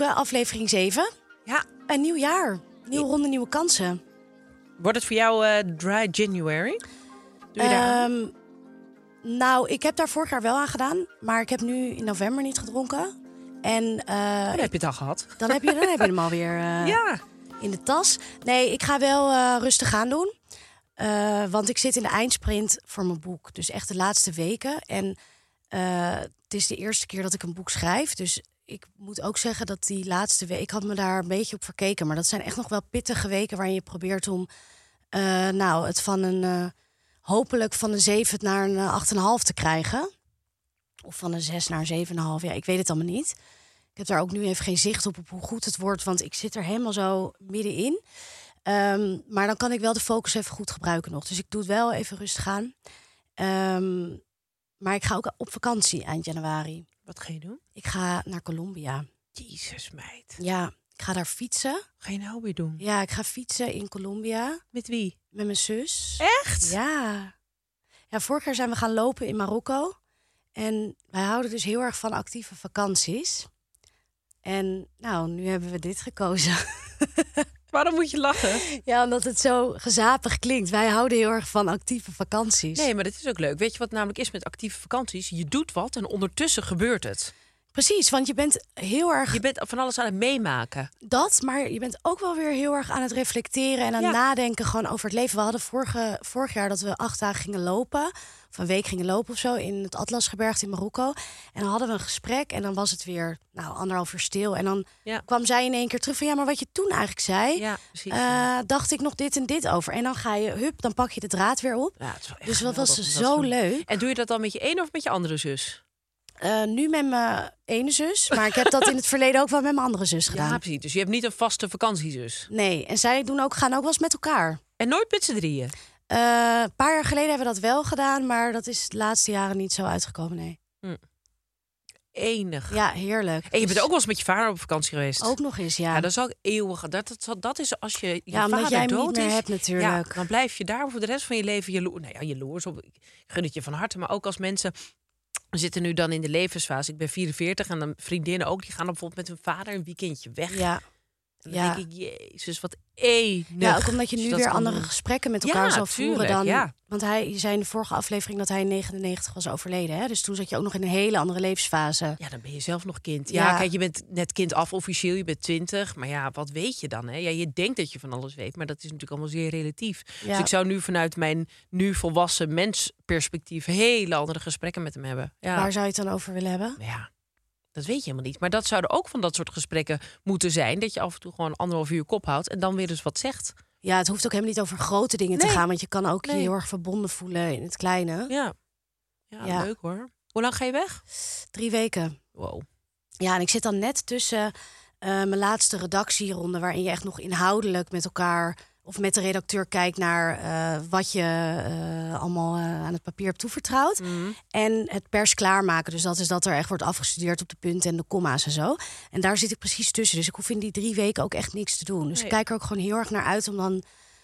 Aflevering 7. Ja, een nieuw jaar. Nieuwe ronde, nieuwe kansen. Wordt het voor jou eh, dry January? Doe je daar? Ehm, nou, ik heb daar vorig jaar wel aan gedaan. Maar ik heb nu in november niet gedronken. En eh, Dan heb je het al gehad. dan, heb je, dan heb je hem alweer eh Ja. in de tas. Nee, ik ga wel rustig aan doen. Want ik zit in de eindsprint voor mijn boek. Dus echt de laatste weken. En het is de eerste keer dat ik een boek schrijf. Dus ik moet ook zeggen dat die laatste week... Ik had me daar een beetje op verkeken. Maar dat zijn echt nog wel pittige weken... waarin je probeert om eh, nou, het van een... eh, hopelijk van een 7 naar een eh, 8,5 te krijgen. Of van een 6 naar een 7,5. Ja, ik weet het allemaal niet. Ik heb daar ook nu even geen zicht op, op hoe goed het wordt. Want ik zit er helemaal zo middenin. Ehm, maar dan kan ik wel de focus even goed gebruiken nog. Dus ik doe het wel even rustig aan. Ehm, maar ik ga ook op vakantie eind januari. Wat ga je doen? Ik ga naar Colombia. Jezus, meid. Ja, ik ga daar fietsen. Ga je nou weer doen? Ja, ik ga fietsen in Colombia Met wie? met mijn zus. Echt? Ja. Ja, vorig jaar zijn we gaan lopen in Marokko. En wij houden dus heel erg van actieve vakanties. En nou, nu hebben we dit gekozen. Waarom moet je lachen? Ja, omdat het zo gezapig klinkt. Wij houden heel erg van actieve vakanties. Nee, maar dit is ook leuk. Weet je wat namelijk is met actieve vakanties? Je doet wat en ondertussen gebeurt het. Precies, want je bent heel erg Je bent van alles aan het meemaken. dat, maar je bent ook wel weer heel erg aan het reflecteren en aan Ja. het nadenken gewoon over het leven. We hadden vorige, vorig jaar dat we acht dagen gingen lopen, of een week gingen lopen of zo, in het Atlasgebergte in Marokko. En dan hadden we een gesprek en dan was het weer, nou, anderhalf uur stil. En dan Ja. kwam zij in één keer terug van, ja, maar wat je toen eigenlijk zei, Ja, precies. eh, dacht ik nog dit en dit over. En dan ga je, hup, dan pak je de draad weer op. ja, het is wel echt Dus dat was zo leuk. En doe je dat dan met je ene of met je andere zus? Eh, nu met mijn ene zus, maar ik heb dat in het verleden ook wel met mijn andere zus gedaan. Ja, precies. Dus je hebt niet een vaste vakantiezus. Nee, en zij doen ook, gaan ook wel eens met elkaar. En nooit met z'n drieën. Eh, een paar jaar geleden hebben we dat wel gedaan, maar dat is de laatste jaren niet zo uitgekomen. Nee. Enig. Ja, heerlijk. En je Dus bent ook wel eens met je vader op vakantie geweest. ook nog eens, ja. Ja, dat is ook eeuwig. Dat, dat, dat is als je, je ja, omdat vader jij dood niet meer is. hebt natuurlijk. Ja, dan blijf je daar voor de rest van je leven jaloers. Nou ja, jaloers op. Ik gun het je van harte. Maar ook als mensen zitten nu dan in de levensfase. Ik ben 44 en dan vriendinnen ook. Die gaan bijvoorbeeld met hun vader een weekendje weg. ja. En dan ja. denk ik, jezus, wat enig. ja, ook omdat je nu weer andere gesprekken met Ja, elkaar zal voeren dan. ja. Want hij zei in de vorige aflevering dat hij in 99 was overleden. Hè? Dus toen zat je ook nog in een hele andere levensfase. Ja, dan ben je zelf nog kind. Ja, kijk, je bent net kind af officieel, je bent 20. Maar ja, wat weet je dan? Hè? Ja, je denkt dat je van alles weet, maar dat is natuurlijk allemaal zeer relatief. Dus ik zou nu vanuit mijn nu volwassen mensperspectief hele andere gesprekken met hem hebben. Ja. Waar zou je het dan over willen hebben? Ja, dat weet je helemaal niet. Maar dat zouden ook van dat soort gesprekken moeten zijn. Dat je af en toe gewoon anderhalf uur kop houdt en dan weer eens wat zegt. Ja, het hoeft ook helemaal niet over grote dingen te gaan. Want je kan ook je heel erg verbonden voelen in het kleine. Ja, ja, Ja. leuk hoor. Hoe lang ga je weg? Drie weken. Wow. Ja, en ik zit dan net tussen eh, mijn laatste redactieronde, waarin je echt nog inhoudelijk met elkaar of met de redacteur kijkt naar eh, wat je eh, allemaal eh, aan het papier hebt toevertrouwd. Mhm. En het pers klaarmaken. Dus dat is dat er echt wordt afgestudeerd op de punten en de komma's en zo. En daar zit ik precies tussen. Dus ik hoef in die drie weken ook echt niks te doen. Dus ik kijk er ook gewoon heel erg naar uit om dan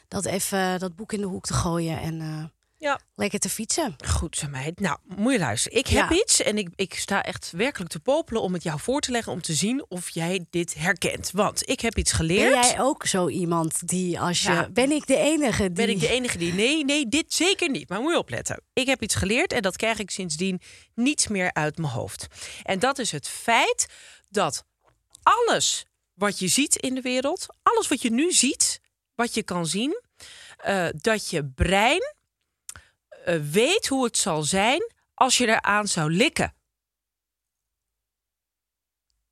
dat even dat boek in de hoek te gooien en Ja. lekker te fietsen. Goed, zo meid. Nou, moet je luisteren. Ik heb Ja. iets en ik, ik sta echt werkelijk te popelen om het jou voor te leggen... om te zien of jij dit herkent. Want ik heb iets Ben geleerd. jij ook zo iemand die als je... Ja. Ben ik de enige die... Ben ik de enige die... Nee, nee, dit zeker niet. Maar moet je opletten. Ik heb iets geleerd en dat krijg ik sindsdien niets meer uit mijn hoofd. En dat is het feit dat alles wat je ziet in de wereld... alles wat je nu ziet, wat je kan zien... eh, dat je brein weet hoe het zal zijn als je eraan zou likken.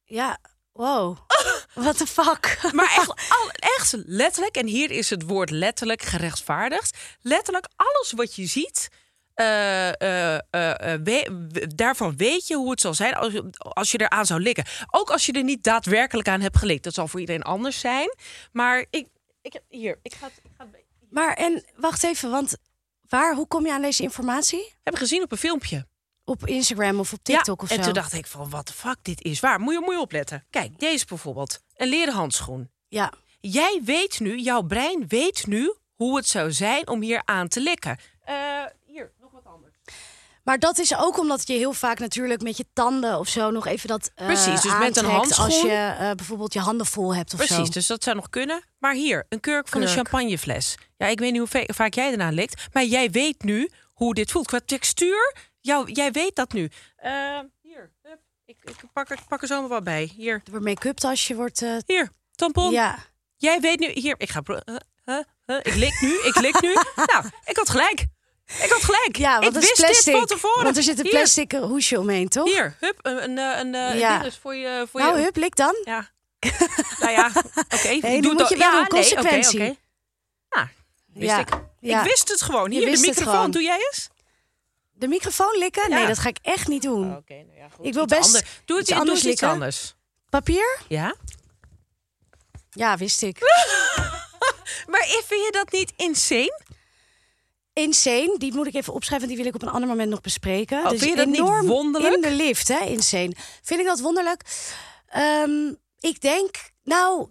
Ja, wow. What the fuck? Maar echt, al, echt letterlijk, en hier is het woord letterlijk gerechtvaardigd. Letterlijk alles wat je ziet, eh, eh, eh, eh, we- daarvan weet je hoe het zal zijn als, je- als je eraan zou likken. Ook als je er niet daadwerkelijk aan hebt gelikt. Dat zal voor iedereen anders zijn. Maar ik, ik heb hier, ik ga het, ga het Maar en wacht even, want waar, hoe kom je aan deze informatie? heb ik gezien op een filmpje. Op Instagram of op TikTok ja, of en zo? toen dacht ik van, wat de fuck, dit is waar. Moet je, moet je opletten. Kijk, deze bijvoorbeeld. Een leren handschoen. Ja, Jij weet nu, jouw brein weet nu hoe het zou zijn om hier aan te likken. Eh, hier, nog wat anders. Maar dat is ook omdat je heel vaak natuurlijk met je tanden of zo nog even dat eh, Precies, dus met een aantrekt als je eh, bijvoorbeeld je handen vol hebt of Precies, zo. dus dat zou nog kunnen. Maar hier, een kurk van een champagnefles. Ja, ik weet niet hoe vaak jij eraan likt, maar jij weet nu hoe dit voelt. Qua textuur, jou, jij weet dat nu. Eh, hier, hup, ik, ik, pak, er- ik pak er zomaar wat bij. Hier, Door make-up tasje wordt... hier, tampon. ja, Jij weet nu, hier, ik ga... huh, huh, ik lik nu, ik lik nu. nou, ik had gelijk. Ik had gelijk. ja want ik wist plastic. dit van tevoren. Want er zit een Hier, plastic hoesje omheen, toch? Hier, hup, een, een, eh, een, eh, Ja. een ding is voor je... Voor nou, je hup, lik dan. Ja. nou ja, oké. Nee, doe moet je wel ja, nee, oké, consequentie. oké. Nou, wist Ja, ik. ja. Ik wist het gewoon. Hier, de microfoon. Doe jij eens? De microfoon likken? Nee, dat ga ik echt niet doen. Oké, nou ja, goed. Ik wil Iets best ander- Doe het iets doe anders eens iets likken. anders. Papier? Ja? Ja, wist ik. Maar vind je dat niet insane? Insane, die moet ik even opschrijven, die wil ik op een ander moment nog bespreken. Oh, Dus vind je dat niet wonderlijk? In de lift, hè, insane. Vind ik dat wonderlijk? Ehm, ik denk, nou,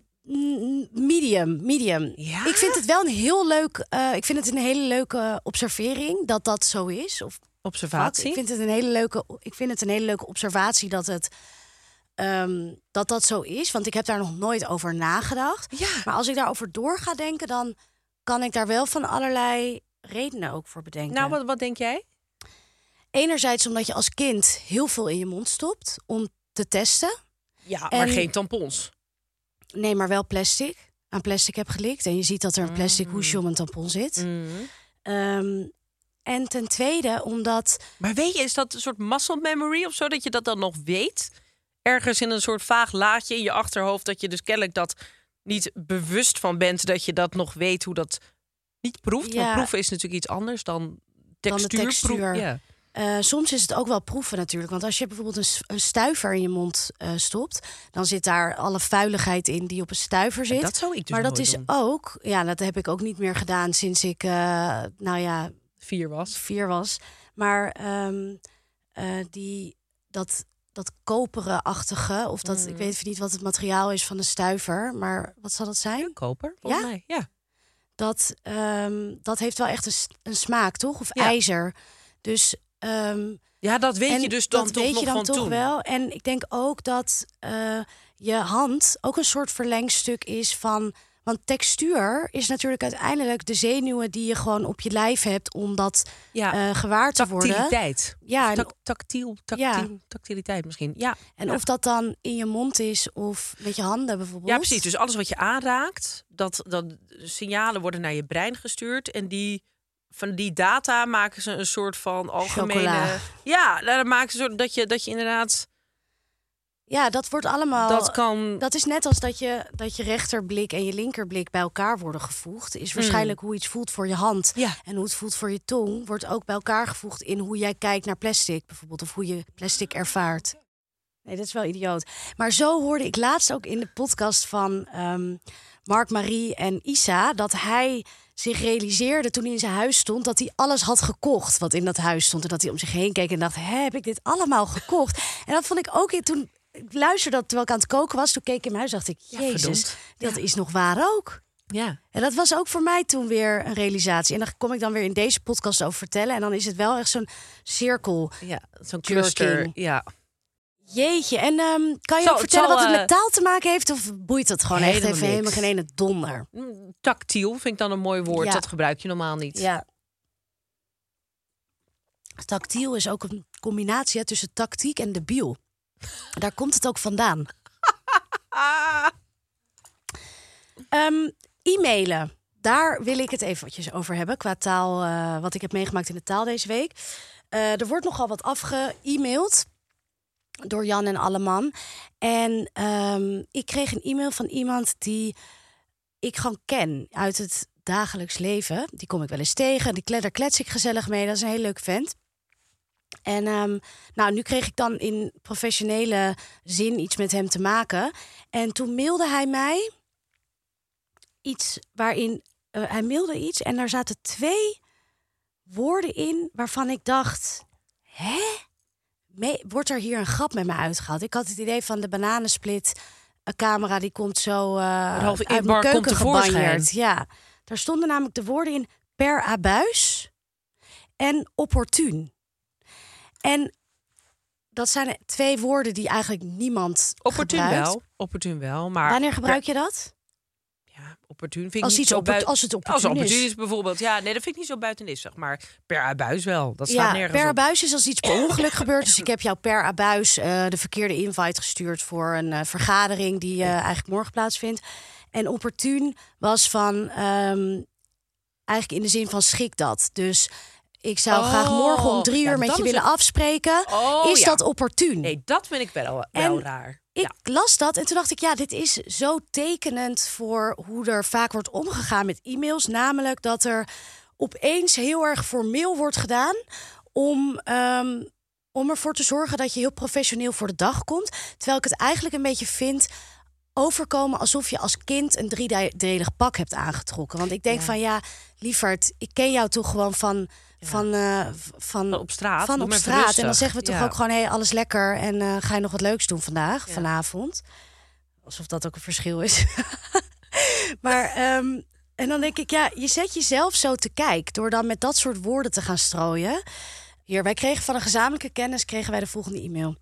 medium, medium. Ja? Ik vind het wel een heel leuk, eh, ik vind het een hele leuke observering dat dat zo is. Of Observatie. Ik vind het een hele leuke, ik vind het een hele leuke observatie dat het ehm, dat dat zo is, want ik heb daar nog nooit over nagedacht. Ja. Maar als ik daarover door ga denken, dan kan ik daar wel van allerlei redenen ook voor bedenken. Nou, wat, wat denk jij? Enerzijds omdat je als kind heel veel in je mond stopt om te testen. Ja, maar En- geen tampons. Nee, maar wel plastic. Aan plastic heb gelikt. En je ziet dat er een plastic hoesje om een tampon zit. Mm. Ehm, en ten tweede omdat... Maar weet je, is dat een soort muscle memory of zo? Dat je dat dan nog weet? Ergens in een soort vaag laadje in je achterhoofd. Dat je dus kennelijk dat niet bewust van bent. Dat je dat nog weet hoe dat niet proeft. Ja. Want proeven is natuurlijk iets anders dan Dan de textuur. textuur. Ja. eh, soms is het ook wel proeven natuurlijk. Want als je bijvoorbeeld een, een stuiver in je mond eh, stopt... dan zit daar alle vuiligheid in die op een stuiver zit. Dat zou ik dus maar dat is doen. ook... Ja, dat heb ik ook niet meer gedaan sinds ik... eh, nou ja, Vier was. vier was. Maar ehm, eh, die, dat, dat koperen-achtige, of dat, Mm. ik weet even niet wat het materiaal is van een stuiver, maar wat zal dat zijn? Koper, volgens Ja? mij. Ja. Dat, ehm, dat heeft wel echt een, smaak, toch? Of Ja. ijzer. Dus ehm, ja, dat weet je dus dan dat toch weet nog je dan van toch toen. wel. En ik denk ook dat eh, je hand ook een soort verlengstuk is van. Want textuur is natuurlijk uiteindelijk de zenuwen die je gewoon op je lijf hebt om dat Ja. eh, gewaar te worden. Tactiliteit. Ja, en- Tak- tactiel, Ja. tactiel, tactiliteit misschien. Ja. En Ja. of dat dan in je mond is of met je handen bijvoorbeeld. Ja, precies. Dus alles wat je aanraakt, dat, dat signalen worden naar je brein gestuurd. En die, van die data maken ze een soort van algemene... Chocola. Ja, dan maken ze dat je, dat je inderdaad Ja, dat wordt allemaal. dat kan... Dat is net als dat je, dat je rechterblik en je linkerblik bij elkaar worden gevoegd. Is waarschijnlijk hoe iets voelt voor je hand. Hmm. Ja. En hoe het voelt voor je tong, wordt ook bij elkaar gevoegd in hoe jij kijkt naar plastic bijvoorbeeld. Of hoe je plastic ervaart. Nee, dat is wel idioot. Maar zo hoorde ik laatst ook in de podcast van ehm, Mark, Marie en Isa dat hij zich realiseerde toen hij in zijn huis stond dat hij alles had gekocht wat in dat huis stond en dat hij om zich heen keek en dacht: heb ik dit allemaal gekocht? en dat vond ik ook toen ik luisterde dat terwijl ik aan het koken was, toen keek ik in mijn huis, dacht ik: Jezus, dat is nog waar ook. Ja. En dat was ook voor mij toen weer een realisatie. En dan kom ik dan weer in deze podcast over vertellen. En dan is het wel echt zo'n cirkel. Ja, zo'n cluster. Ja. Jeetje. En ehm, kan je Zo, ook vertellen zal, wat het eh, met taal te maken heeft? Of boeit dat gewoon echt even helemaal geen ene donder? Mm, Tactiel vind ik dan een mooi woord. Ja. Dat gebruik je normaal niet. Ja. Tactiel is ook een combinatie hè, tussen tactiek en debiel. Daar komt het ook vandaan. Ehm, e-mailen. Daar wil ik het eventjes over hebben qua taal, eh, wat ik heb meegemaakt in de taal deze week. Eh, er wordt nogal wat afge-e-mailed door Jan en Alleman. En ehm, ik kreeg een e-mail van iemand die ik gewoon ken uit het dagelijks leven. Die kom ik wel eens tegen. Die klets ik gezellig mee. Dat is een heel leuk vent. En ehm, nou, nu kreeg ik dan in professionele zin iets met hem te maken. En toen mailde hij mij iets waarin eh, hij mailde iets en daar zaten twee woorden in waarvan ik dacht: hè? Me- wordt er hier een grap met me uitgehaald? Ik had het idee van de bananensplit. Een camera die komt zo eh halve uit mijn keuken. Ja, daar stonden namelijk de woorden in per abuis en opportun. En dat zijn twee woorden die eigenlijk niemand Opportun gebruikt. wel. Opportun wel. Maar Wanneer gebruik je dat? Ja, opportun vind ik Als niet iets zo oppor- bui- als het Als opportun opportun is. is bijvoorbeeld. Ja, nee, dat vind ik niet zo buitenissig. Maar per abuis wel. Dat staat Ja, nergens per abuis is als iets per ongeluk gebeurt. Dus ik heb jou per abuis eh, de verkeerde invite gestuurd voor een eh, vergadering die eh, eigenlijk morgen plaatsvindt. En opportun was van ehm, eigenlijk in de zin van schik dat. Dus ik zou graag Oh, morgen om drie ja, uur met je willen het- afspreken. Oh, is ja. dat opportun? Nee, dat vind ik wel, wel En raar. Ik Ja. las dat en toen dacht ik, ja, dit is zo tekenend voor hoe er vaak wordt omgegaan met e-mails. Namelijk dat er opeens heel erg formeel wordt gedaan om, ehm, om ervoor te zorgen dat je heel professioneel voor de dag komt. Terwijl ik het eigenlijk een beetje vind overkomen alsof je als kind een driedelig pak hebt aangetrokken. Want ik denk Ja. van ja, lieverd, ik ken jou toch gewoon van, van, eh, van, Van op straat. van op straat. En dan zeggen we toch ook gewoon, hey, alles lekker. En eh, ga je nog wat leuks doen vandaag, vanavond? Alsof dat ook een verschil is. maar, ehm, en dan denk ik, ja, je zet jezelf zo te kijk... door dan met dat soort woorden te gaan strooien. Hier, wij kregen van een gezamenlijke kennis kregen wij de volgende e-mail.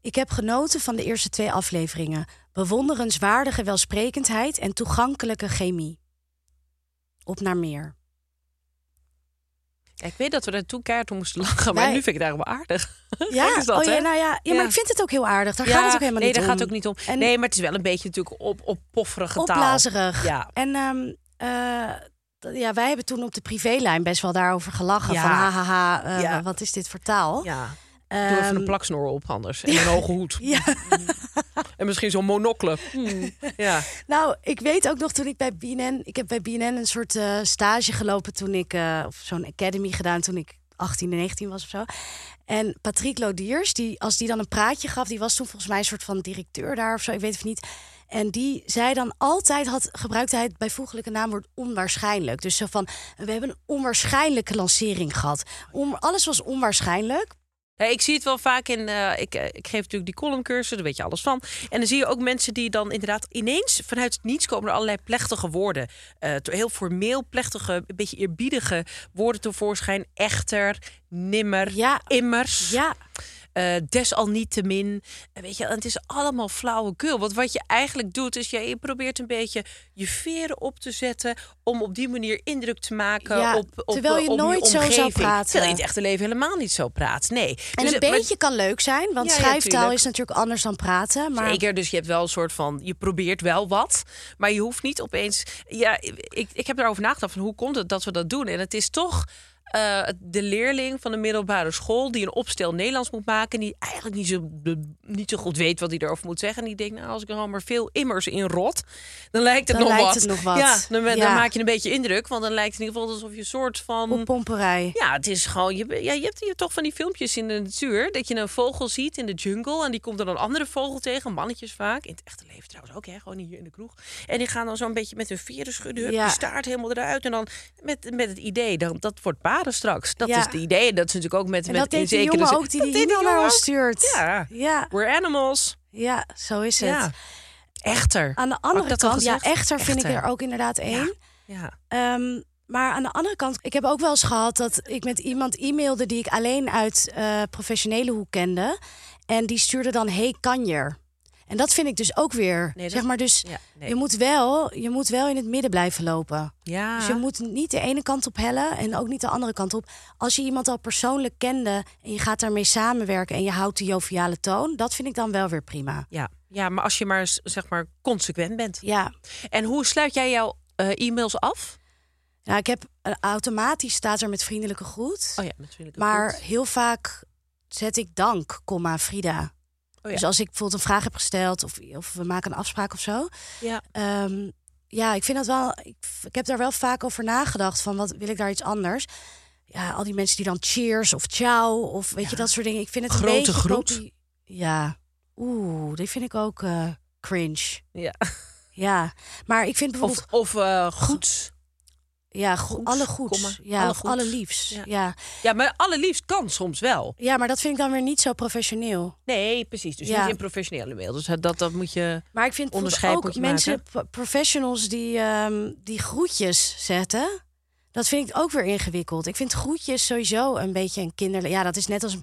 Ik heb genoten van de eerste twee afleveringen. Bewonderenswaardige welsprekendheid en toegankelijke chemie. Op naar meer. Ja, ik weet dat we daar toen keihard om moesten lachen. Maar Wij- nu vind ik het eigenlijk wel aardig. Ja, is dat, oh, ja, nou ja, ja, maar ik vind het ook heel aardig. Daar gaat het ook helemaal nee, niet om. daar gaat het ook niet om. En- nee, maar het is wel een beetje natuurlijk op, op pofferige taal. Opblazerig. Ja. En ehm, eh, ja, wij hebben toen op de privélijn best wel daarover gelachen. Van hahaha, eh, wat is dit voor taal? Ja. Doe even Ehm, een plaksnor op anders. En een hoge hoed. ja. En misschien zo'n monocle. Hmm. Ja. Nou, ik weet ook nog toen ik bij BNN... Ik heb bij BNN een soort eh, stage gelopen toen ik... eh, of zo'n academy gedaan toen ik 18 en 19 was of zo. En Patrick Lodiers, die, als die dan een praatje gaf... die was toen volgens mij een soort van directeur daar of zo. Ik weet het niet. En die zei dan altijd, had, gebruikte hij het bijvoeglijke naamwoord onwaarschijnlijk. Dus zo van, we hebben een onwaarschijnlijke lancering gehad. Om, alles was onwaarschijnlijk. Ik zie het wel vaak in. eh, ik, eh, ik geef natuurlijk die columncursus, daar weet je alles van. En dan zie je ook mensen die dan inderdaad ineens vanuit het niets komen er allerlei plechtige woorden. eh, heel formeel, plechtige, een beetje eerbiedige woorden tevoorschijn. Echter, nimmer, Ja. immers. Ja, eh, desalniettemin. En weet je, het is allemaal flauwekul. Want wat je eigenlijk doet, is je probeert een beetje je veren op te zetten. om op die manier indruk te maken Ja, op, op, terwijl je op nooit zo zou praten. Terwijl je in het echte leven helemaal niet zo praat. Nee. en Dus, een maar- beetje kan leuk zijn. Want Ja, schrijftaal is natuurlijk anders dan praten. Maar Zeker, dus je hebt wel een soort van, je probeert wel wat, maar je hoeft niet opeens. Ja, ik, ik heb erover nagedacht van hoe komt het dat we dat doen? En het is toch eh, de leerling van de middelbare school die een opstel Nederlands moet maken, die eigenlijk niet zo, niet zo goed weet wat hij erover moet zeggen. En die denkt, nou, als ik er al maar veel immers in rot, dan lijkt het, Dan nog, lijkt wat. het nog wat. Ja, dan, Ja. dan maak je een beetje indruk, want dan lijkt het in ieder geval alsof je een soort van. op pomperij. Ja, het is gewoon. Je, ja, je hebt hier toch van die filmpjes in de natuur. Dat je een vogel ziet in de jungle. En die komt dan een andere vogel tegen. Mannetjes vaak. In het echte leven trouwens ook, hè? Gewoon hier in de kroeg. En die gaan dan zo'n beetje met hun veren schudden. Hup, Ja. Die staart helemaal eruit. En dan met, met het idee, dan, dat wordt straks. Dat Ja. is het idee. Dat is natuurlijk ook met. En met dat die jongen ook die dat die die naar ons stuurt. Ja. ja, We're animals. ja, zo is het. Ja. Echter. Aan de andere kant, ja, echter vind ik er ook inderdaad één. Ja. Ehm, maar aan de andere kant, ik heb ook wel eens gehad dat ik met iemand e-mailde die ik alleen uit eh, professionele hoek kende. En die stuurde dan hey kanjer. En dat vind ik dus ook weer. Nee, dat- zeg maar dus, Ja, nee. je, moet wel, je moet wel in het midden blijven lopen. Ja. Dus je moet niet de ene kant op hellen en ook niet de andere kant op. Als je iemand al persoonlijk kende en je gaat daarmee samenwerken en je houdt de joviale toon, dat vind ik dan wel weer prima. ja. ja, maar als je maar zeg maar consequent bent. Ja, En hoe sluit jij jouw eh, e-mails af? nou, ik heb eh, automatisch staat er met vriendelijke groet. Oh ja, met vriendelijke Maar groet. heel vaak zet ik dank, komma, Frida. Oh ja. Dus als ik bijvoorbeeld een vraag heb gesteld of, of we maken een afspraak of zo. Ja. Ehm, ja, ik vind dat wel. Ik, ik heb daar wel vaak over nagedacht van wat wil ik daar iets anders. Ja, al die mensen die dan cheers of ciao of weet je dat soort dingen. Ik vind het Grote een beetje groet. kopie- Ja, oeh, die vind ik ook eh, cringe. Ja. Ja, maar ik vind bijvoorbeeld Of, of eh, goed. Ja, alle goeds, komma, ja, alle goeds. Ja. Ja. Ja, maar allerliefst kan soms wel. ja, maar dat vind ik dan weer niet zo professioneel. Nee, precies. Dus Ja. niet in professionele mail. Dus dat, dat moet je... Maar ik vind Onderscheid ook mensen, professionals die, ehm, die groetjes zetten. Dat vind ik ook weer ingewikkeld. Ik vind groetjes sowieso een beetje een kinderlijk. Ja, dat is net als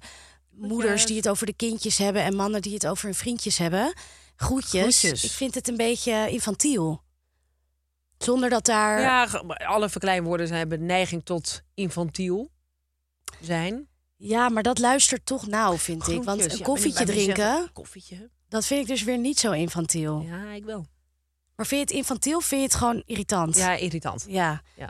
moeders die het over de kindjes hebben en mannen die het over hun vriendjes hebben. Groetjes. Groetjes. Ik vind het een beetje infantiel. Zonder dat daar. Ja, Ja, alle verkleinwoorden zijn- hebben neiging tot infantiel zijn. maar dat luistert toch nauw, vind ik. Want een ja, koffietje drinken? Koffietje? dat vind ik dus weer niet zo infantiel. Ja, ik wel. Maar vind je het infantiel? Vind je het gewoon irritant? Ja, irritant. Ja. Ja.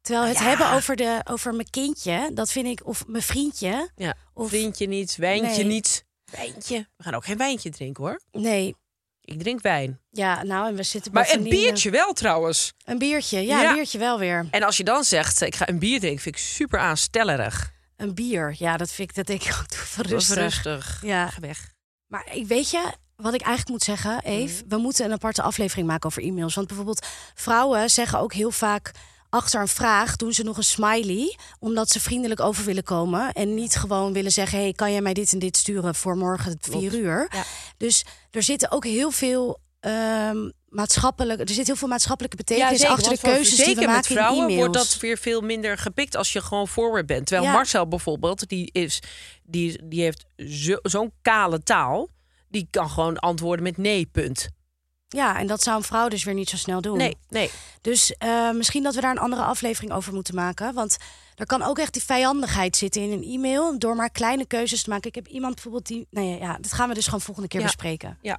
Terwijl het Ja. hebben over, de, over mijn kindje, dat vind ik, of mijn vriendje. Ja. Of- Vriendje niet, wijntje Nee. niet. Wijntje. We gaan ook geen wijntje drinken hoor. Nee, Ik drink wijn. ja, nou, en we zitten Maar een eh, biertje wel trouwens. Een biertje, ja, Ja. een biertje wel weer. En als je dan zegt, ik ga een bier drinken, vind ik super aanstellerig. Een bier, ja, dat vind ik, dat denk ik ook rustig. Rustig. Ja. Ga weg. Maar ik weet je, wat ik eigenlijk moet zeggen, Eve, we moeten een aparte aflevering maken over e-mails. Want bijvoorbeeld vrouwen zeggen ook heel vaak achter een vraag doen ze nog een smiley, omdat ze vriendelijk over willen komen en niet gewoon willen zeggen: hey, kan jij mij dit en dit sturen voor morgen vier uur? Ja. Dus er zitten ook heel veel ehm maatschappelijk, er zit heel veel maatschappelijke betekenis achter de keuzes die we zeker maken met vrouwen in wordt dat weer veel minder gepikt als je gewoon forward bent. Terwijl Ja. Marcel bijvoorbeeld, die, is, die, die heeft zo- zo'n kale taal. Die kan gewoon antwoorden met nee, punt. Ja, en dat zou een vrouw dus weer niet zo snel doen. Nee, nee. Dus eh, misschien dat we daar een andere aflevering over moeten maken. Want er kan ook echt die vijandigheid zitten in een e-mail. Door maar kleine keuzes te maken. Ik heb iemand bijvoorbeeld die. Nee, ja, ja, dat gaan we dus gewoon volgende keer Ja. bespreken. Ja.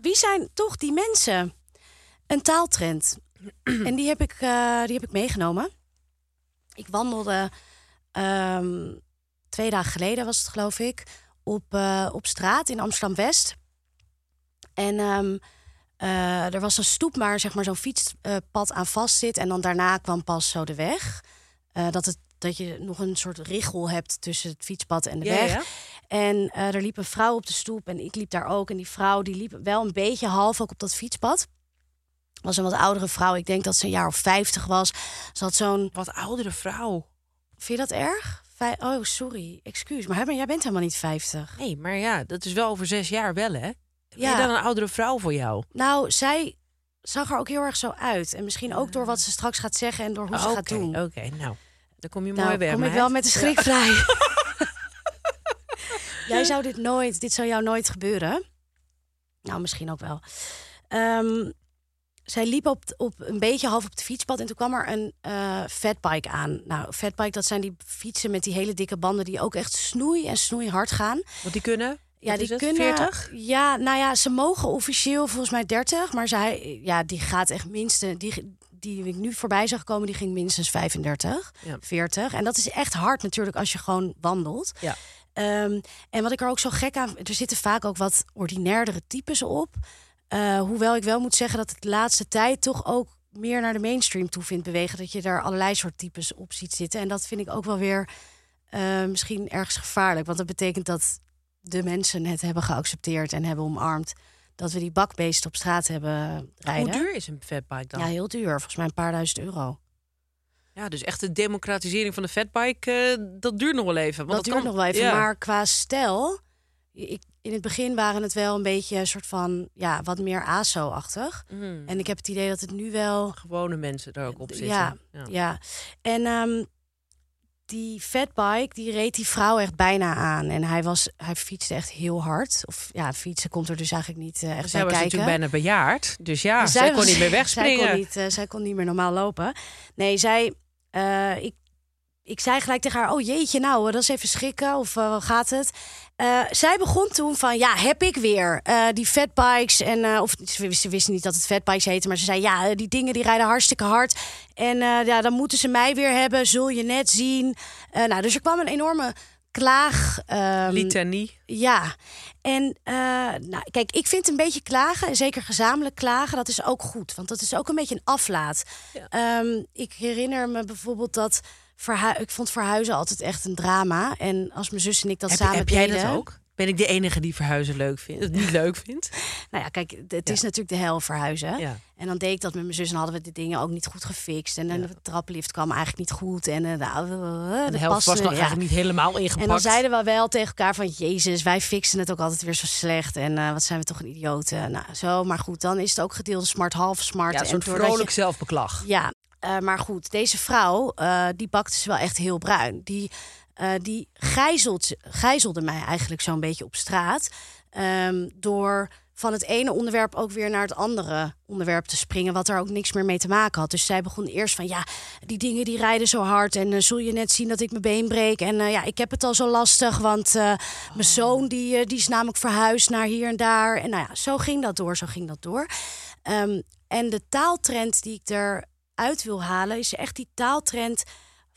Wie zijn toch die mensen? Een taaltrend. en die heb ik, eh, die heb ik meegenomen. Ik wandelde ehm, twee dagen geleden, was het geloof ik, op, eh, op straat in Amsterdam West. En ehm, eh, er was een stoep waar zeg maar, zo'n fietspad aan vast zit. En dan daarna kwam pas zo de weg. Dat, het, dat je nog een soort richel hebt tussen het fietspad en de Ja, weg. ja. En eh, er liep een vrouw op de stoep en ik liep daar ook. En die vrouw die liep wel een beetje half ook op dat fietspad. Was een wat oudere vrouw. Ik denk dat ze een jaar of 50 was. Ze had zo'n. Wat oudere vrouw. Vind je dat erg? Vij- oh, sorry. Excuus. Maar, jij bent helemaal niet 50. Nee, maar ja, dat is wel over zes jaar wel, hè? Ben Ja. je dan een oudere vrouw voor jou? Nou, zij zag er ook heel erg zo uit. En misschien ook door wat ze straks gaat zeggen en door hoe ze Oké, gaat doen. Oké, nou. Dan kom je Nou, mooi weg. kom ik wel met de schrik vrij. Jij zou dit nooit, dit zou jou nooit gebeuren. Nou, misschien ook wel. Ehm, zij liep op, op een beetje half op het fietspad en toen kwam er een eh fatbike aan. Nou, fatbike, dat zijn die fietsen met die hele dikke banden die ook echt snoei en snoei hard gaan. Want die kunnen? Ja, die kunnen. 40? Ja, nou ja, ze mogen officieel volgens mij 30, maar zij, ja, die gaat echt minstens, die, die ik nu voorbij zag komen, die ging minstens 35, Ja. 40. En dat is echt hard natuurlijk als je gewoon wandelt. Ja. Ehm, en wat ik er ook zo gek aan... Er zitten vaak ook wat ordinairdere types op. Eh, hoewel ik wel moet zeggen dat het de laatste tijd toch ook meer naar de mainstream toe vindt bewegen. Dat je daar allerlei soort types op ziet zitten. En dat vind ik ook wel weer eh, misschien ergens gevaarlijk. Want dat betekent dat de mensen het hebben geaccepteerd en hebben omarmd. Dat we die bakbeesten op straat hebben rijden. Hoe duur is een fatbike dan? Ja, Ja, heel duur. Volgens mij een paar duizend euro. Dus echt de democratisering van de fatbike, eh, dat duurt nog wel even. Want dat duurt kan- nog wel even. ja. Maar qua stijl... Ik, in het begin waren het wel een beetje een soort van... Ja, wat meer ASO-achtig. Mhm. En ik heb het idee dat het nu wel... Gewone mensen er ook op zitten. Ja, ja. En ehm, die fatbike, die reed die vrouw echt bijna aan. En hij, was, hij fietste echt heel hard. Of ja, fietsen komt er dus eigenlijk niet eh, echt Zij bij was kijken. natuurlijk bijna bejaard. Dus ja, zij, kon was- niet meer Zij wegspringen. kon niet, eh, zij kon niet meer normaal lopen. Nee, zij... eh, ik, ik zei gelijk tegen haar, oh jeetje, nou, eh, dat is even schrikken. Of eh, gaat het? Zij begon toen van, ja, heb ik weer die fatbikes. En, of ze wist- ze wisten niet dat het fatbikes heette. Maar ze zei, ja, die dingen die rijden hartstikke hard. En ja, dan moeten ze mij weer hebben. Zul je net zien. Nou, dus er kwam een enorme klaag... ehm, Litanie. ja, en eh, nou, kijk, ik vind een beetje klagen, en zeker gezamenlijk klagen, dat is ook goed. Want dat is ook een beetje een aflaat. Ehm, ik herinner me bijvoorbeeld dat verhu ik vond verhuizen altijd echt een drama. En als mijn zus en ik dat Heb, samen heb jij deden, dat ook? Ben ik de enige die verhuizen leuk vindt? Het niet leuk vindt? Nou ja, kijk, het is natuurlijk de hel verhuizen. Ja. En dan deed ik dat met mijn zus en hadden we de dingen ook niet goed gefixt. En dan de traplift kwam eigenlijk niet goed. En eh, nou, De de helft was nog eigenlijk niet helemaal ingepakt. En dan zeiden we wel tegen elkaar van... Jezus, wij fixen het ook altijd weer zo slecht. En eh, wat zijn we toch een idioten. Nou, zo. Maar goed, dan is het ook gedeelde smart, half smart. ja, En doordat vrolijk je- zelfbeklag. Ja, eh, maar goed. Deze vrouw, eh, die bakte ze wel echt heel bruin. Die, eh, die gijzelt, gijzelde mij eigenlijk zo'n beetje op straat. ehm, door van het ene onderwerp ook weer naar het andere onderwerp te springen, wat er ook niks meer mee te maken had. Dus zij begon eerst van ja, die dingen die rijden zo hard en eh, zul je net zien dat ik mijn been breek en eh, ja, ik heb het al zo lastig, want mijn zoon die, die is namelijk verhuisd naar hier en daar en nou ja, zo ging dat door, zo ging dat door. Ehm, en de taaltrend die ik eruit wil halen is echt die taaltrend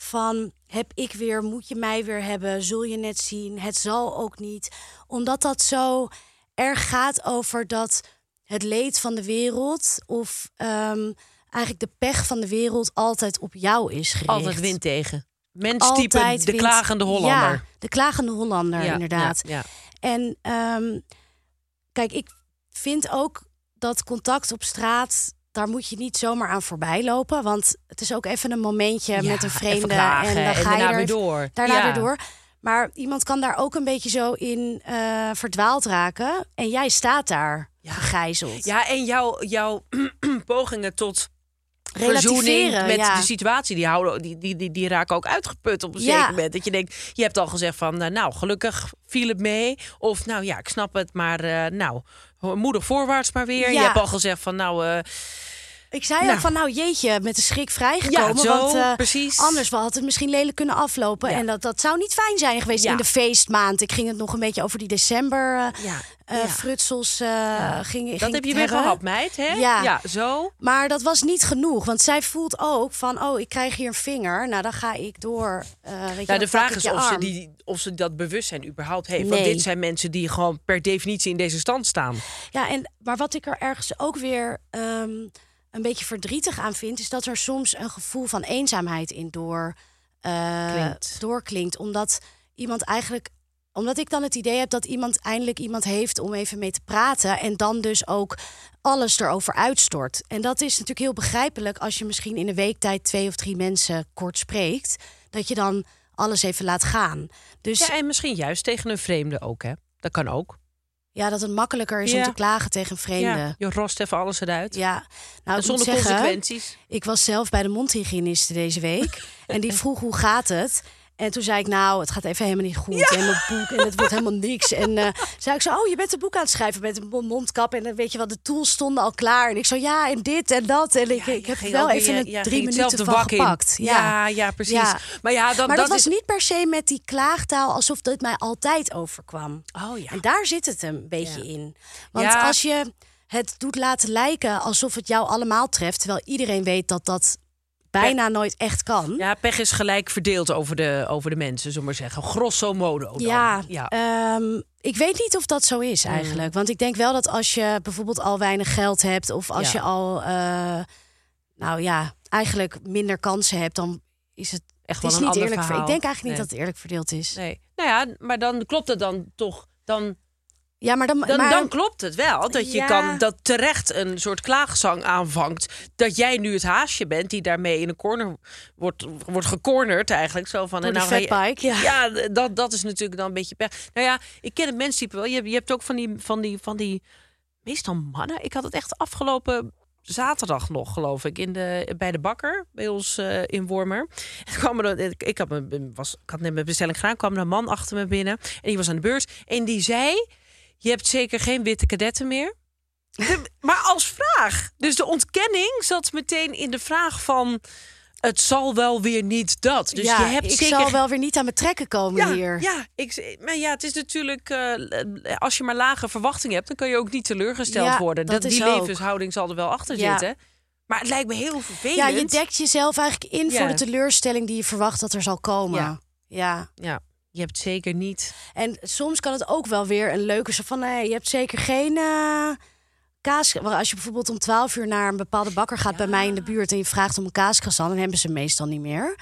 van heb ik weer, moet je mij weer hebben, zul je net zien, het zal ook niet. Omdat dat zo erg gaat over dat het leed van de wereld of ehm, eigenlijk de pech van de wereld altijd op jou is gericht. Altijd wind tegen. Menstype, de klagende Hollander. Ja, de klagende Hollander, Ja, inderdaad. Ja, ja. En ehm, kijk, ik vind ook dat contact op straat, daar moet je niet zomaar aan voorbij lopen. Want het is ook even een momentje Ja, met een vreemde. klagen en dan ga je daarna er weer door. Daarna Ja. weer door. Maar iemand kan daar ook een beetje zo in eh, verdwaald raken. En jij staat daar gegijzeld. Ja, en jouw, jouw pogingen tot Relativeren, met ja. de situatie, die, houden, die, die, die, die raken ook uitgeput op een Ja. zeker moment. Dat je denkt, je hebt al gezegd van, eh, nou, gelukkig viel het mee. Of, nou ja, ik snap het, maar eh, nou, moedig voorwaarts maar weer. Je hebt al gezegd van, nou, eh, Ik zei Nou. ook van, nou jeetje, met de schrik vrijgekomen. Ja, zo, want eh, precies. anders had het misschien lelijk kunnen aflopen. Ja. En dat, dat zou niet fijn zijn geweest Ja. in de feestmaand. Ik ging het nog een beetje over die december eh, ja, eh, ja. frutsels. eh, ging, dat ging heb je weer gehad, meid, hè? Ja. ja zo. Maar dat was niet genoeg. Want zij voelt ook van, oh, ik krijg hier een vinger. Nou, dan ga ik door. eh weet Nou, de vraag is of ze, die, of ze dat bewustzijn überhaupt heeft. Want Nee. dit zijn mensen die gewoon per definitie in deze stand staan. Ja, en, maar wat ik er ergens ook weer ehm, een beetje verdrietig aan vind... is dat er soms een gevoel van eenzaamheid in door, Klinkt. doorklinkt. Omdat iemand eigenlijk... Omdat ik dan het idee heb dat iemand eindelijk iemand heeft om even mee te praten... en dan dus ook alles erover uitstort. En dat is natuurlijk heel begrijpelijk als je misschien in een week tijd... twee of drie mensen kort spreekt... dat je dan alles even laat gaan. Dus Ja, en misschien juist tegen een vreemde ook, hè? Dat kan ook. Ja, dat het makkelijker is Ja. om te klagen tegen vreemden. Ja, je rost even alles eruit. Ja, nou, En zonder zeggen, consequenties. Ik was zelf bij de mondhygiëniste deze week. en die vroeg hoe gaat het? En toen zei ik, nou, het gaat even helemaal niet goed. En mijn boek, en het wordt helemaal niks. En eh zei ik zo, oh, je bent een boek aan het schrijven met een mon- mondkap. En dan weet je wat, de tools stonden al klaar. En ik zo, ja, en dit en dat. En ik, ik heb wel even een ja, drie minuten van gepakt. Ja, ja, precies. Ja. Maar ja, dan, maar dat, was is... niet per se met die klaagtaal alsof dit mij altijd overkwam. Oh ja. En daar zit het een beetje Ja. in. Want Ja. als je het doet laten lijken alsof het jou allemaal treft. Terwijl iedereen weet dat dat bijna nooit echt kan. Ja, pech is gelijk verdeeld over de, over de mensen, zullen we maar zeggen. Grosso modo dan. Ja, ja. ehm, ik weet niet of dat zo Mm. is eigenlijk. Want ik denk wel dat als je bijvoorbeeld al weinig geld hebt... of als Ja. je al, eh, nou ja, eigenlijk minder kansen hebt... dan is het, Echt het wel is een niet eerlijk. ver- verhaal. Ik denk eigenlijk niet dat het eerlijk verdeeld is. Nee. Nou ja, maar dan klopt het dan toch. Dan, Ja, maar dan... dan, maar, dan klopt het wel. Dat je Ja. kan dat terecht een soort klaagzang aanvangt. Dat jij nu het haasje bent die daarmee in een corner wordt, wordt gecornerd eigenlijk. Zo van, en nou ja. Ja, dat, dat is natuurlijk dan een beetje pech. Nou ja, ik ken het menstype wel. Je, hebt- je hebt ook van die, van die, van die, meestal mannen. Ik had het echt afgelopen zaterdag nog, geloof ik, in de, bij de bakker bij ons eh, in Wormer. En kwam er, ik, ik, had was, ik had net mijn bestelling gedaan, kwam er een man achter me binnen. En die was aan de beurs. En die zei, je hebt zeker geen witte kadetten meer. De- maar als vraag. Dus de ontkenning zat meteen in de vraag van... het zal wel weer niet dat. Dus ja, je hebt ik zeker zal wel weer niet aan mijn trekken komen ja, hier. Ja, ik, maar ja, het is natuurlijk. eh, als je maar lage verwachtingen hebt, dan kan je ook niet teleurgesteld Ja, worden. dat die ook. levenshouding zal er wel achter zitten. Maar het lijkt me heel vervelend. Ja, je dekt jezelf eigenlijk in voor de teleurstelling die je verwacht dat er zal komen. Ja. ja. Je hebt zeker niet. En soms kan het ook wel weer een leuke zo van, nee, je hebt zeker geen eh, kaas. Als je bijvoorbeeld om 12 uur naar een bepaalde bakker gaat bij mij in de buurt en je vraagt om een kaaskrasant, dan hebben ze meestal niet meer.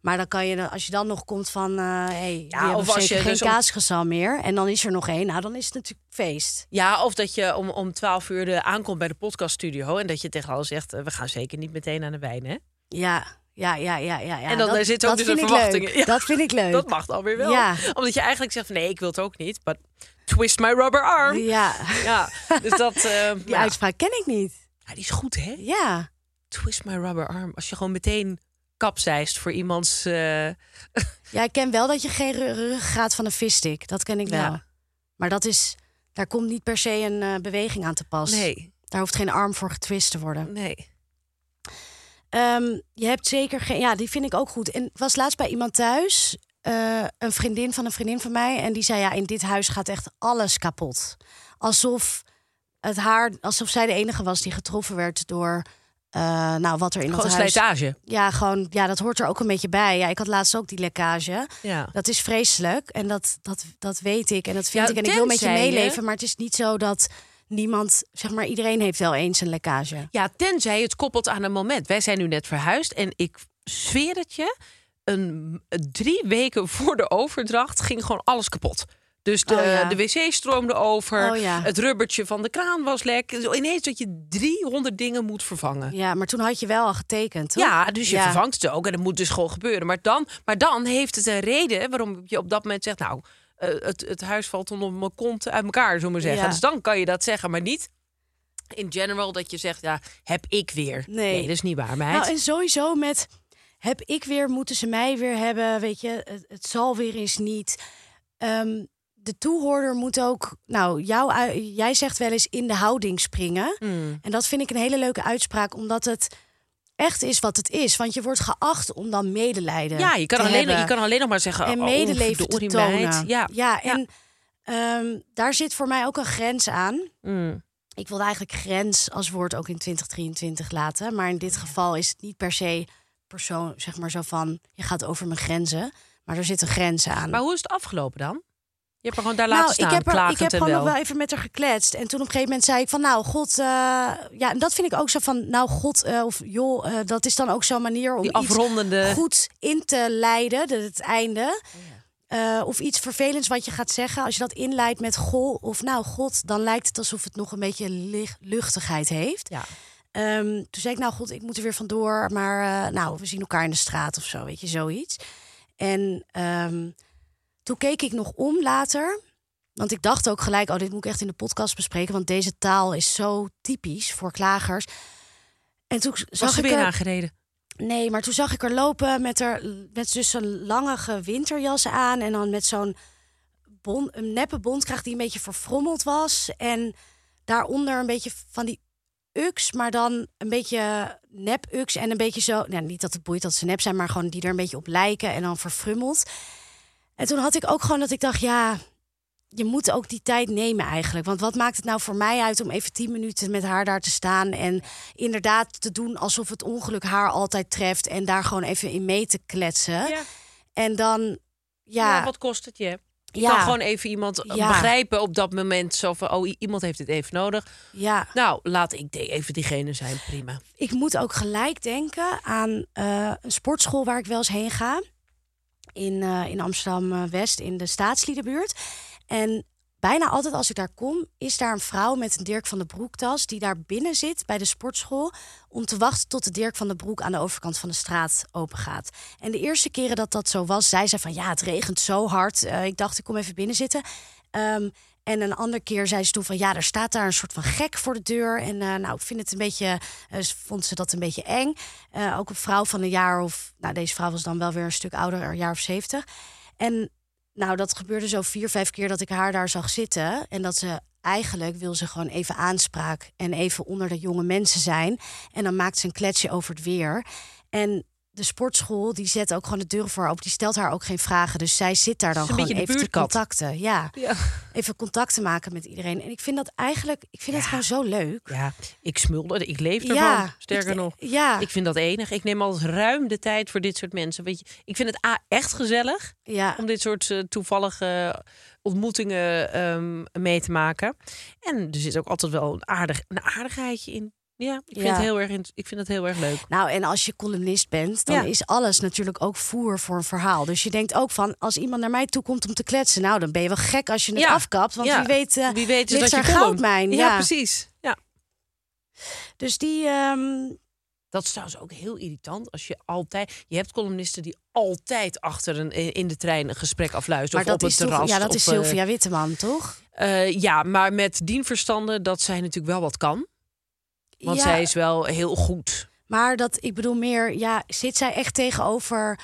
Maar dan kan je, als je dan nog komt van, eh hey, Ja, of als je geen dus meer. En dan is er nog één. Nou, dan is het natuurlijk feest. Ja, of dat je om, om 12 uur de aankomt bij de podcaststudio. En dat je tegen alles zegt: eh, we gaan zeker niet meteen aan de wijn. Hè? Ja, ja, ja, ja, ja. ja. En dan dat, er zitten ook dus leuk. verwachtingen. Ja. Dat vind ik leuk. Dat mag dan weer wel. Ja. Omdat je eigenlijk zegt: van, nee, ik wil het ook niet. But twist my rubber arm. Ja, Ja, dus dat. eh, die ja. uitspraak ken ik niet. Ja, die is goed, hè? Ja. Twist my rubber arm. Als je gewoon meteen kapseist voor iemands. eh, Ja, ik ken wel dat je geen ru- ruggengraat van een visstick. Dat ken ik Ja. wel. Maar dat is, daar komt niet per se een eh, beweging aan te pas. nee, Daar hoeft geen arm voor getwist te worden. nee. Ehm, je hebt zeker geen. Ja, die vind ik ook goed. En was laatst bij iemand thuis. eh, een vriendin van een vriendin van mij. En die zei: Ja, in dit huis gaat echt alles kapot. Alsof het haar, alsof zij de enige was die getroffen werd door. eh, nou, wat er in Gewoon dat huis. slijtage. Ja, gewoon. Ja, dat hoort er ook een beetje bij. Ja, ik had laatst ook die lekkage. Ja. Dat is vreselijk en dat, dat, dat weet ik en dat vind Ja, ik. En ik wil met je tenzij je- meeleven, maar het is niet zo dat niemand, zeg maar, iedereen heeft wel eens een lekkage. ja, tenzij het koppelt aan een moment. Wij zijn nu net verhuisd en ik zweer het je. Een, drie weken voor de overdracht ging gewoon alles kapot. Dus de, Oh ja. de wc stroomde over. Oh ja. Het rubbertje van de kraan was lek. Ineens dat je 300 dingen moet vervangen. Ja, maar toen had je wel al getekend, toch? Ja, dus je Ja. vervangt het ook en dat moet dus gewoon gebeuren. Maar dan, maar dan heeft het een reden waarom je op dat moment zegt... nou, eh, het, het huis valt onder mijn kont uit elkaar, zullen we maar zeggen. Ja. Dus dan kan je dat zeggen, maar niet in general dat je zegt... ja, heb ik weer. Nee. dat is niet waar, meid. Nou, en sowieso met heb ik weer, moeten ze mij weer hebben, weet je, het, het zal weer eens niet. Ehm, de toehoorder moet ook, nou, jou, jij zegt wel eens in de houding springen. Mm. En dat vind ik een hele leuke uitspraak, omdat het echt is wat het is. Want je wordt geacht om dan medelijden. ja, je kan, alleen, hebben je kan alleen nog maar zeggen... en oh, medeleven te tonen. Ja, ja en ehm, daar zit voor mij ook een grens aan. Mm. Ik wilde eigenlijk grens als woord ook in 2023 laten. Maar in dit geval is het niet per se persoon, zeg maar zo van... je gaat over mijn grenzen, maar er zit een grens aan. Maar hoe is het afgelopen dan? Je hebt er gewoon daar nou, laten staan, ik heb, er, ik heb gewoon wel. nog wel even met haar gekletst. En toen op een gegeven moment zei ik van... nou, god... eh, ja, en dat vind ik ook zo van... nou, god, eh, of joh, eh, dat is dan ook zo'n manier om Die iets afrondende... goed in te leiden, de- het einde. Oh of iets vervelends wat je gaat zeggen. Als je dat inleidt met goh of nou god, dan lijkt het alsof het nog een beetje luchtigheid heeft. Ja. Ehm, toen zei ik, nou god, ik moet er weer vandoor. Maar nou, we zien elkaar in de straat of zo, weet je, zoiets. En ehm, toen keek ik nog om later. Want ik dacht ook gelijk, oh, dit moet ik echt in de podcast bespreken. Want deze taal is zo typisch voor klagers. En toen Was zag ze ik weer er- aangereden? Nee, maar toen zag ik er lopen met, er, met dus zo'n lange winterjas aan. En dan met zo'n bon, een neppe bondkraag die een beetje verfrommeld was. En daaronder een beetje van die uks, maar dan een beetje nep-uks. En een beetje zo, nou, niet dat het boeit dat ze nep zijn, maar gewoon die er een beetje op lijken. En dan verfrummeld. En toen had ik ook gewoon dat ik dacht, ja, je moet ook die tijd nemen eigenlijk. Want wat maakt het nou voor mij uit om even tien minuten met haar daar te staan en inderdaad te doen alsof het ongeluk haar altijd treft en daar gewoon even in mee te kletsen. Ja. En dan, Ja, ja, wat kost het je? Je Ja. kan gewoon even iemand eh, Ja. begrijpen op dat moment. Zo van, oh, iemand heeft het even nodig. ja. Nou, laat ik even diegene zijn. Prima. Ik moet ook gelijk denken aan eh, een sportschool waar ik wel eens heen ga. In, eh, in Amsterdam-West, in de staatsliedenbuurt. En bijna altijd als ik daar kom, is daar een vrouw met een Dirk van de Broektas... die daar binnen zit bij de sportschool... om te wachten tot de Dirk van de Broek aan de overkant van de straat open gaat. En de eerste keren dat dat zo was, zei ze van... ja, het regent zo hard. Eh, ik dacht, ik kom even binnen zitten. Ehm, en een andere keer zei ze toen van ja, er staat daar een soort van gek voor de deur. En eh, nou, ik vind het een beetje, eh, vond ze dat een beetje eng. Eh, ook een vrouw van een jaar of, nou, deze vrouw was dan wel weer een stuk ouder, een jaar of zeventig. En nou, dat gebeurde zo vier, vijf keer dat ik haar daar zag zitten. En dat ze eigenlijk wil ze gewoon even aanspraak en even onder de jonge mensen zijn. En dan maakt ze een kletsje over het weer. En de sportschool, die zet ook gewoon de deuren voor haar open. Die stelt haar ook geen vragen. Dus zij zit daar dan gewoon even te contacten. Ja Ja. even contact te maken met iedereen. En ik vind dat eigenlijk, ik vind het gewoon zo leuk. Ja, ik smulde. Ik leef ervan. Ja, Sterker ik- nog. ja. Ik vind dat enig. Ik neem altijd ruim de tijd voor dit soort mensen. Weet je, ik vind het A, echt gezellig Ja, om dit soort eh, toevallige ontmoetingen ehm, mee te maken. En er zit ook altijd wel een, aardig, een aardigheidje in. Ja, ik vind, Ja. Het, heel erg, ik vind het heel erg leuk. nou en als je columnist bent, dan Ja. is alles natuurlijk ook voer voor een verhaal. Dus je denkt ook van, als iemand naar mij toe komt om te kletsen, nou dan ben je wel gek als je het Ja. afkapt. Want Ja. wie weet, eh, Wie weet is dat je er goudmijn. Ja, Ja, precies. Ja. Dus die, ehm, Dat is trouwens ook heel irritant als je altijd. Je hebt columnisten die altijd achter een in de trein een gesprek afluisteren. maar of dat op is het toch, terras. ja, dat is of, eh, Sylvia Witteman, toch? eh, ja, maar met dienverstanden dat zij natuurlijk wel wat kan. Want ja, zij is wel heel goed. Maar dat, ik bedoel meer, ja, zit zij echt tegenover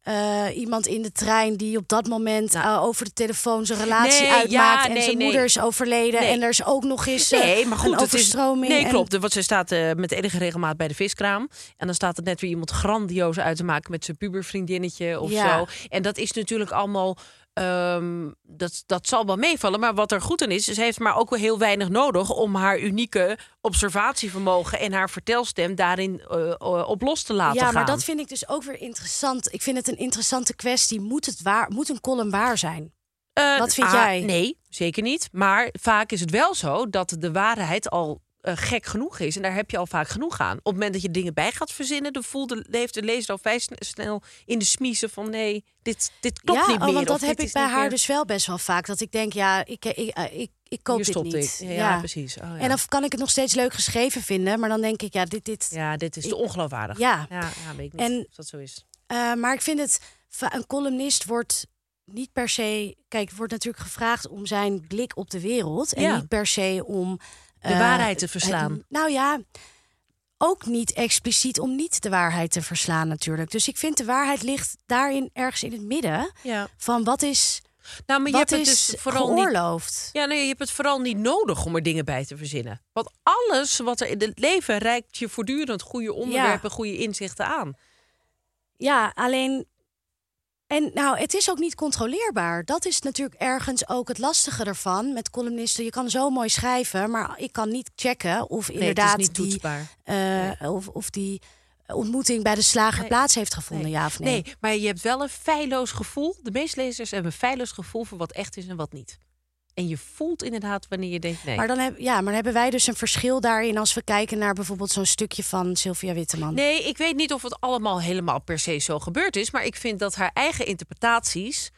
eh, iemand in de trein die op dat moment eh, over de telefoon zijn relatie Nee, uitmaakt ja, en nee, zijn nee. moeder is overleden en er is ook nog eens eh, Nee, maar goed, een het is- overstroming. Nee, en- klopt. Want ze staat met enige regelmaat bij de viskraam. En dan staat er net weer iemand grandioos uit te maken met zijn pubervriendinnetje of Ja. zo. En dat is natuurlijk allemaal. Ehm, dat, dat zal wel meevallen. Maar wat er goed aan is, is ze heeft maar ook wel heel weinig nodig om haar unieke observatievermogen en haar vertelstem daarin eh, eh, op los te laten ja, gaan. maar dat vind ik dus ook weer interessant. Ik vind het een interessante kwestie. Moet, het waar, moet een column waar zijn? Eh, Wat vind ah, jij? Nee, zeker niet. Maar vaak is het wel zo dat de waarheid al eh, gek genoeg is. En daar heb je al vaak genoeg aan. Op het moment dat je dingen bij gaat verzinnen, dan voelt de, heeft de lezer al vrij sn- snel in de smiezen van nee, dit, dit klopt ja, niet oh, meer. want of dat heb ik bij haar meer- dus wel best wel vaak. Dat ik denk, ja, ik, ik, ik, ik, ik koop dit niet. ik. Ja, precies. Oh, ja. En dan kan ik het nog steeds leuk geschreven vinden. Maar dan denk ik, ja, dit, dit. ja, dit is te ongeloofwaardig. Ja. ja, ja weet ik niet En- of dat zo is. Eh, maar ik vind het, een columnist wordt niet per se, kijk, wordt natuurlijk gevraagd om zijn blik op de wereld en Ja. niet per se om De eh, waarheid te verslaan. het- nou ja, ook niet expliciet om niet de waarheid te verslaan natuurlijk. Dus ik vind de waarheid ligt daarin ergens in het midden Ja. van wat is, Nou, maar je hebt het dus vooral niet. Ja, nee, je hebt het vooral niet nodig om er dingen bij te verzinnen. Want alles wat er in het leven reikt je voortdurend goede onderwerpen, goede inzichten aan. Ja, alleen. En nou, het is ook niet controleerbaar. Dat is natuurlijk ergens ook het lastige ervan met columnisten. Je kan zo mooi schrijven, maar ik kan niet checken of Nee, inderdaad niet die, toetsbaar. eh, of, of die ontmoeting bij de slager Nee. plaats heeft gevonden, Nee. ja of nee? Nee, maar je hebt wel een feilloos gevoel. De meeste lezers hebben een feilloos gevoel voor wat echt is en wat niet. En je voelt inderdaad wanneer je denkt nee. Maar dan, heb, ja, maar dan hebben wij dus een verschil daarin als we kijken naar bijvoorbeeld zo'n stukje van Sylvia Witteman. Nee, ik weet niet of het allemaal helemaal per se zo gebeurd is. Maar ik vind dat haar eigen interpretaties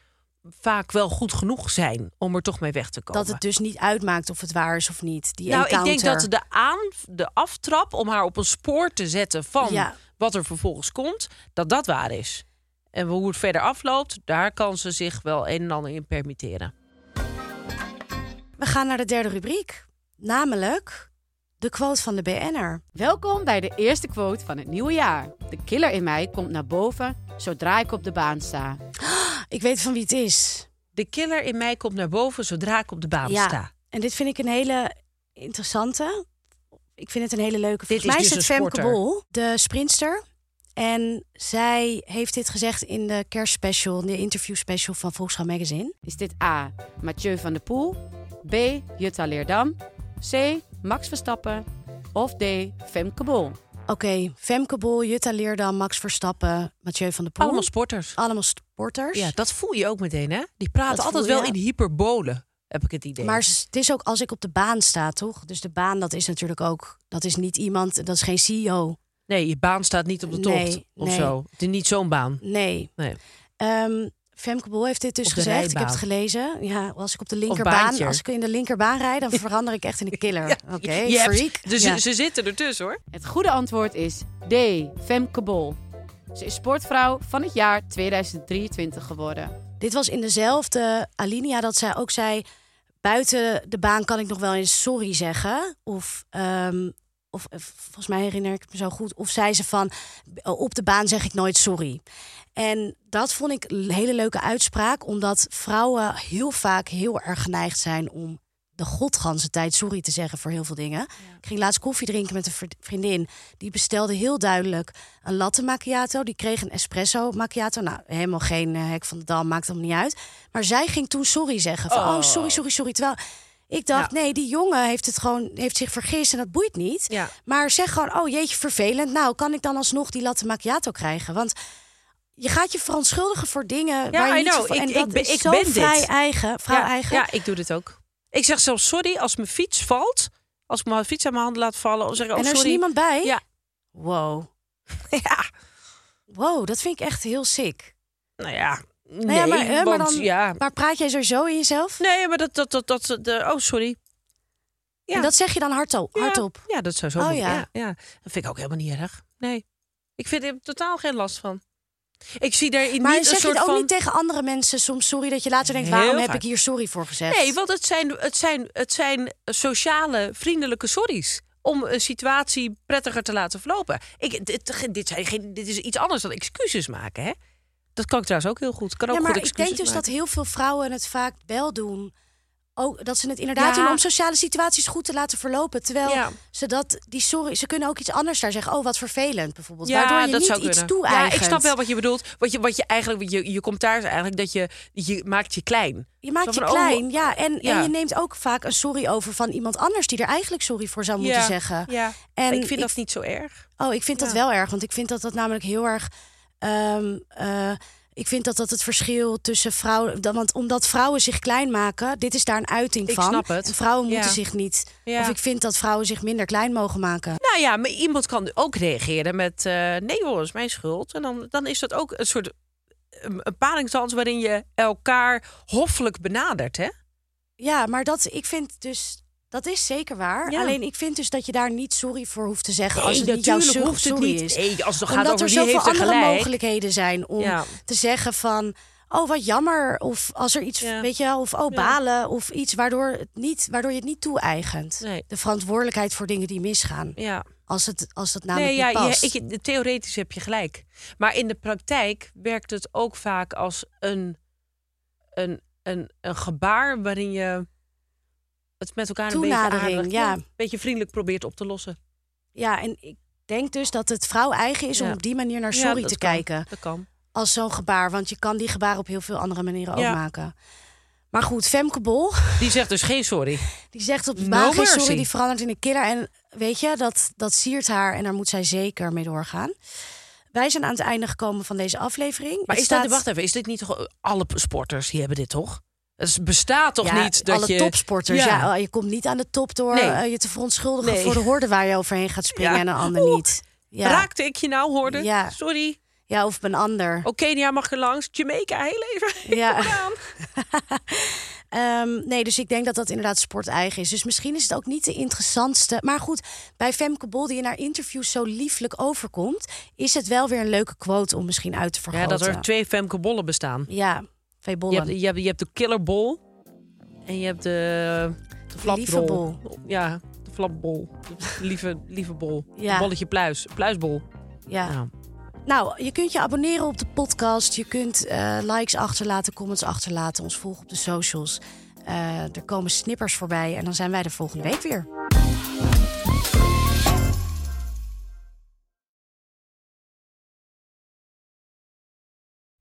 vaak wel goed genoeg zijn om er toch mee weg te komen. Dat het dus niet uitmaakt of het waar is of niet. Die nou, ik denk dat de aan, de aftrap om haar op een spoor te zetten van Ja. wat er vervolgens komt, dat dat waar is. En hoe het verder afloopt, daar kan ze zich wel een en ander in permitteren. We gaan naar de derde rubriek. Namelijk de quote van de BN'er. Welkom bij de eerste quote van het nieuwe jaar. De killer in mij komt naar boven zodra ik op de baan sta. Ik weet van wie het is. De killer in mij komt naar boven zodra ik op de baan Ja. sta. En dit vind ik een hele interessante. Ik vind het een hele leuke. Dit Volgens mij is is dus het Femke. Bol, de sprinster. En zij heeft dit gezegd in de kerstspecial, in de interviewspecial van Volkskrant Magazine. Is dit A. Mathieu van der Poel, B. Jutta Leerdam, C. Max Verstappen of D. Femke Bol? Oké, Femke Bol, Jutta Leerdam, Max Verstappen, Mathieu van der Poel. Allemaal sporters. Allemaal sporters. Ja, dat voel je ook meteen, hè? Die praten Dat altijd wel in hyperbolen, heb ik het idee. Maar het is ook als ik op de baan sta, toch? Dus de baan, dat is natuurlijk ook... Dat is niet iemand, dat is geen CEO. Nee, je baan staat niet op de tocht Nee, of nee. zo. Het is niet zo'n baan. Nee. Nee. Ehm, Femke Bol heeft dit dus Op gezegd. Ik heb het gelezen. Ja, als ik op de linkerbaan, als ik in de linkerbaan rijd, dan verander ik echt in een killer. Ja, Oké, freak. Dus Ja. ze, zitten ertussen, hoor. Het goede antwoord is D. Femke Bol. Ze is sportvrouw van het jaar 2023 geworden. Dit was in dezelfde alinea dat zij ook zei... buiten de baan kan ik nog wel eens sorry zeggen. Of, ehm, of eh, volgens mij herinner ik me zo goed. Of zei ze van, op de baan zeg ik nooit sorry. En dat vond ik een hele leuke uitspraak. Omdat vrouwen heel vaak heel erg geneigd zijn om de godganse tijd sorry te zeggen voor heel veel dingen. Ik ging laatst koffie drinken met een vri- vriendin. Die bestelde heel duidelijk een latte macchiato. Die kreeg een espresso macchiato. Nou, helemaal geen eh, hek van de dam, maakt hem niet uit. Maar zij ging toen sorry zeggen. Van, oh. sorry, sorry, sorry. Terwijl ik dacht, Ja. nee, die jongen heeft het gewoon heeft zich vergist en dat boeit niet. Ja. Maar zeg gewoon, oh jeetje, vervelend. Nou, kan ik dan alsnog die latte macchiato krijgen? Want je gaat je verontschuldigen voor dingen Ja, waar je I niet know. zo van- Ik- en ik dat ben- is ik zo ben dit. vrij eigen, vrouw ja, eigen. Ja, ik doe dit ook. Ik zeg zelfs sorry als mijn fiets valt. Als ik mijn fiets aan mijn handen laat vallen. Of zeg oh, en er is niemand bij? Ja. Wow. Ja, Wow, dat vind ik echt heel sick. nou ja. Nee, maar, hè, maar dan- ja. Maar praat jij sowieso in jezelf? Nee, maar dat, dat, dat, dat, de, oh, sorry. Ja. En dat zeg je dan hardop? Ja, hardop. Ja, dat zou zo Oh, ja. Ja. Ja, Dat vind ik ook helemaal niet erg. Nee. Ik vind er totaal geen last van. Ik zie daarin Maar niet zeg een je soort het ook van... niet tegen andere mensen soms sorry dat je later denkt... Heel waarom heb vaak. ik hier sorry voor gezegd? Nee, want het zijn, het, zijn, het zijn sociale, vriendelijke sorry's. Om een situatie prettiger te laten verlopen. Ik, dit, dit, zijn geen, dit is iets anders dan excuses maken. Hè? Dat kan ik trouwens ook heel goed. Kan ook ja, maar goed ik denk dus maken. dat heel veel vrouwen het vaak wel doen. Ook dat ze het inderdaad Ja. doen om sociale situaties goed te laten verlopen. Terwijl Ja. ze dat, die sorry, ze kunnen ook iets anders daar zeggen. Oh, wat vervelend bijvoorbeeld. Ja, Waardoor je dat niet zou iets toe-eigent. Ja, ik snap wel wat je bedoelt. Wat je, wat je eigenlijk, je, je commentaar is eigenlijk dat je, je maakt je klein. Je maakt je oh, klein, ja. En, ja. en je neemt ook vaak een sorry over van iemand anders... die er eigenlijk sorry voor zou moeten zeggen. Ja. En ik vind ik- dat niet zo erg. Oh, ik vind dat wel erg. Want ik vind dat dat namelijk heel erg... ehm, eh, ik vind dat dat het verschil tussen vrouwen... Want omdat vrouwen zich klein maken... dit is daar een uiting Ik van. snap het. En vrouwen Ja. moeten zich niet... Ja. Of ik vind dat vrouwen zich minder klein mogen maken. Nou ja, maar iemand kan ook reageren met... eh, nee hoor, dat is mijn schuld. En dan, dan is dat ook een soort een, palingsdans... waarin je elkaar hoffelijk benadert, hè? Ja, maar dat, ik vind dus... Dat is zeker waar. Ja. Alleen ik vind dus dat je daar niet sorry voor hoeft te zeggen... Nee, als het niet jouw natuurlijk schuld hoeft het sorry niet. is. Nee, als het gaat Omdat over er zoveel er andere gelijk. mogelijkheden zijn om Ja. te zeggen van... Oh, wat jammer. Of als er iets, Ja. weet je wel, of oh, balen. Of iets waardoor, het niet, waardoor je het niet toe-eigent. Nee. De verantwoordelijkheid voor dingen die misgaan. Ja. Als het, als het namelijk Nee, ja, niet je, ik, theoretisch heb je gelijk. Maar in de praktijk werkt het ook vaak als een, een, een, een gebaar waarin je het met elkaar een beetje aardig, ja. een beetje vriendelijk probeert op te lossen. Ja, en ik denk dus dat het vrouw eigen is om Ja. op die manier naar sorry te kan. kijken. Dat kan. Als zo'n gebaar. Want je kan die gebaar op heel veel andere manieren ook maken. Maar goed, Femke Bol, Die zegt dus geen sorry. die zegt op de No baan geen sorry, die verandert in een killer. En weet je, dat, dat siert haar en daar moet zij zeker mee doorgaan. Wij zijn aan het einde gekomen van deze aflevering. Maar Het is dat, wacht even, is dit niet toch alle sporters die hebben dit toch? Het bestaat toch ja, niet dat alle je topsporters. Ja. Ja. oh, je komt niet aan de top door Nee. eh, je te verontschuldigen Nee. voor de horde waar je overheen gaat springen Ja. en een ander Oeh, niet. Ja. Raakte ik je nou, hoorde? Ja. Sorry. ja, of een ander. Oh, Kenia mag er langs. Jamaica, heel even. Ja. Ehm, nee, dus ik denk dat dat inderdaad sport-eigen is. Dus misschien is het ook niet de interessantste. Maar goed, bij Femke Bol, die in haar interviews zo lieflijk overkomt... is het wel weer een leuke quote om misschien uit te Ja, vergroten. dat er twee Femke Bollen bestaan. Ja, twee Je hebt, je, hebt, je hebt de killerbol en je hebt de, de flapbol. lieve bol. Ja, de flapbol. De lieve, lieve bol. Ja. Bolletje pluis. Pluisbol. ja. Nou, Nou, je kunt je abonneren op de podcast. Je kunt eh, likes achterlaten, comments achterlaten. Ons volgen op de socials. Eh, er komen snippers voorbij. En dan zijn wij de volgende week weer.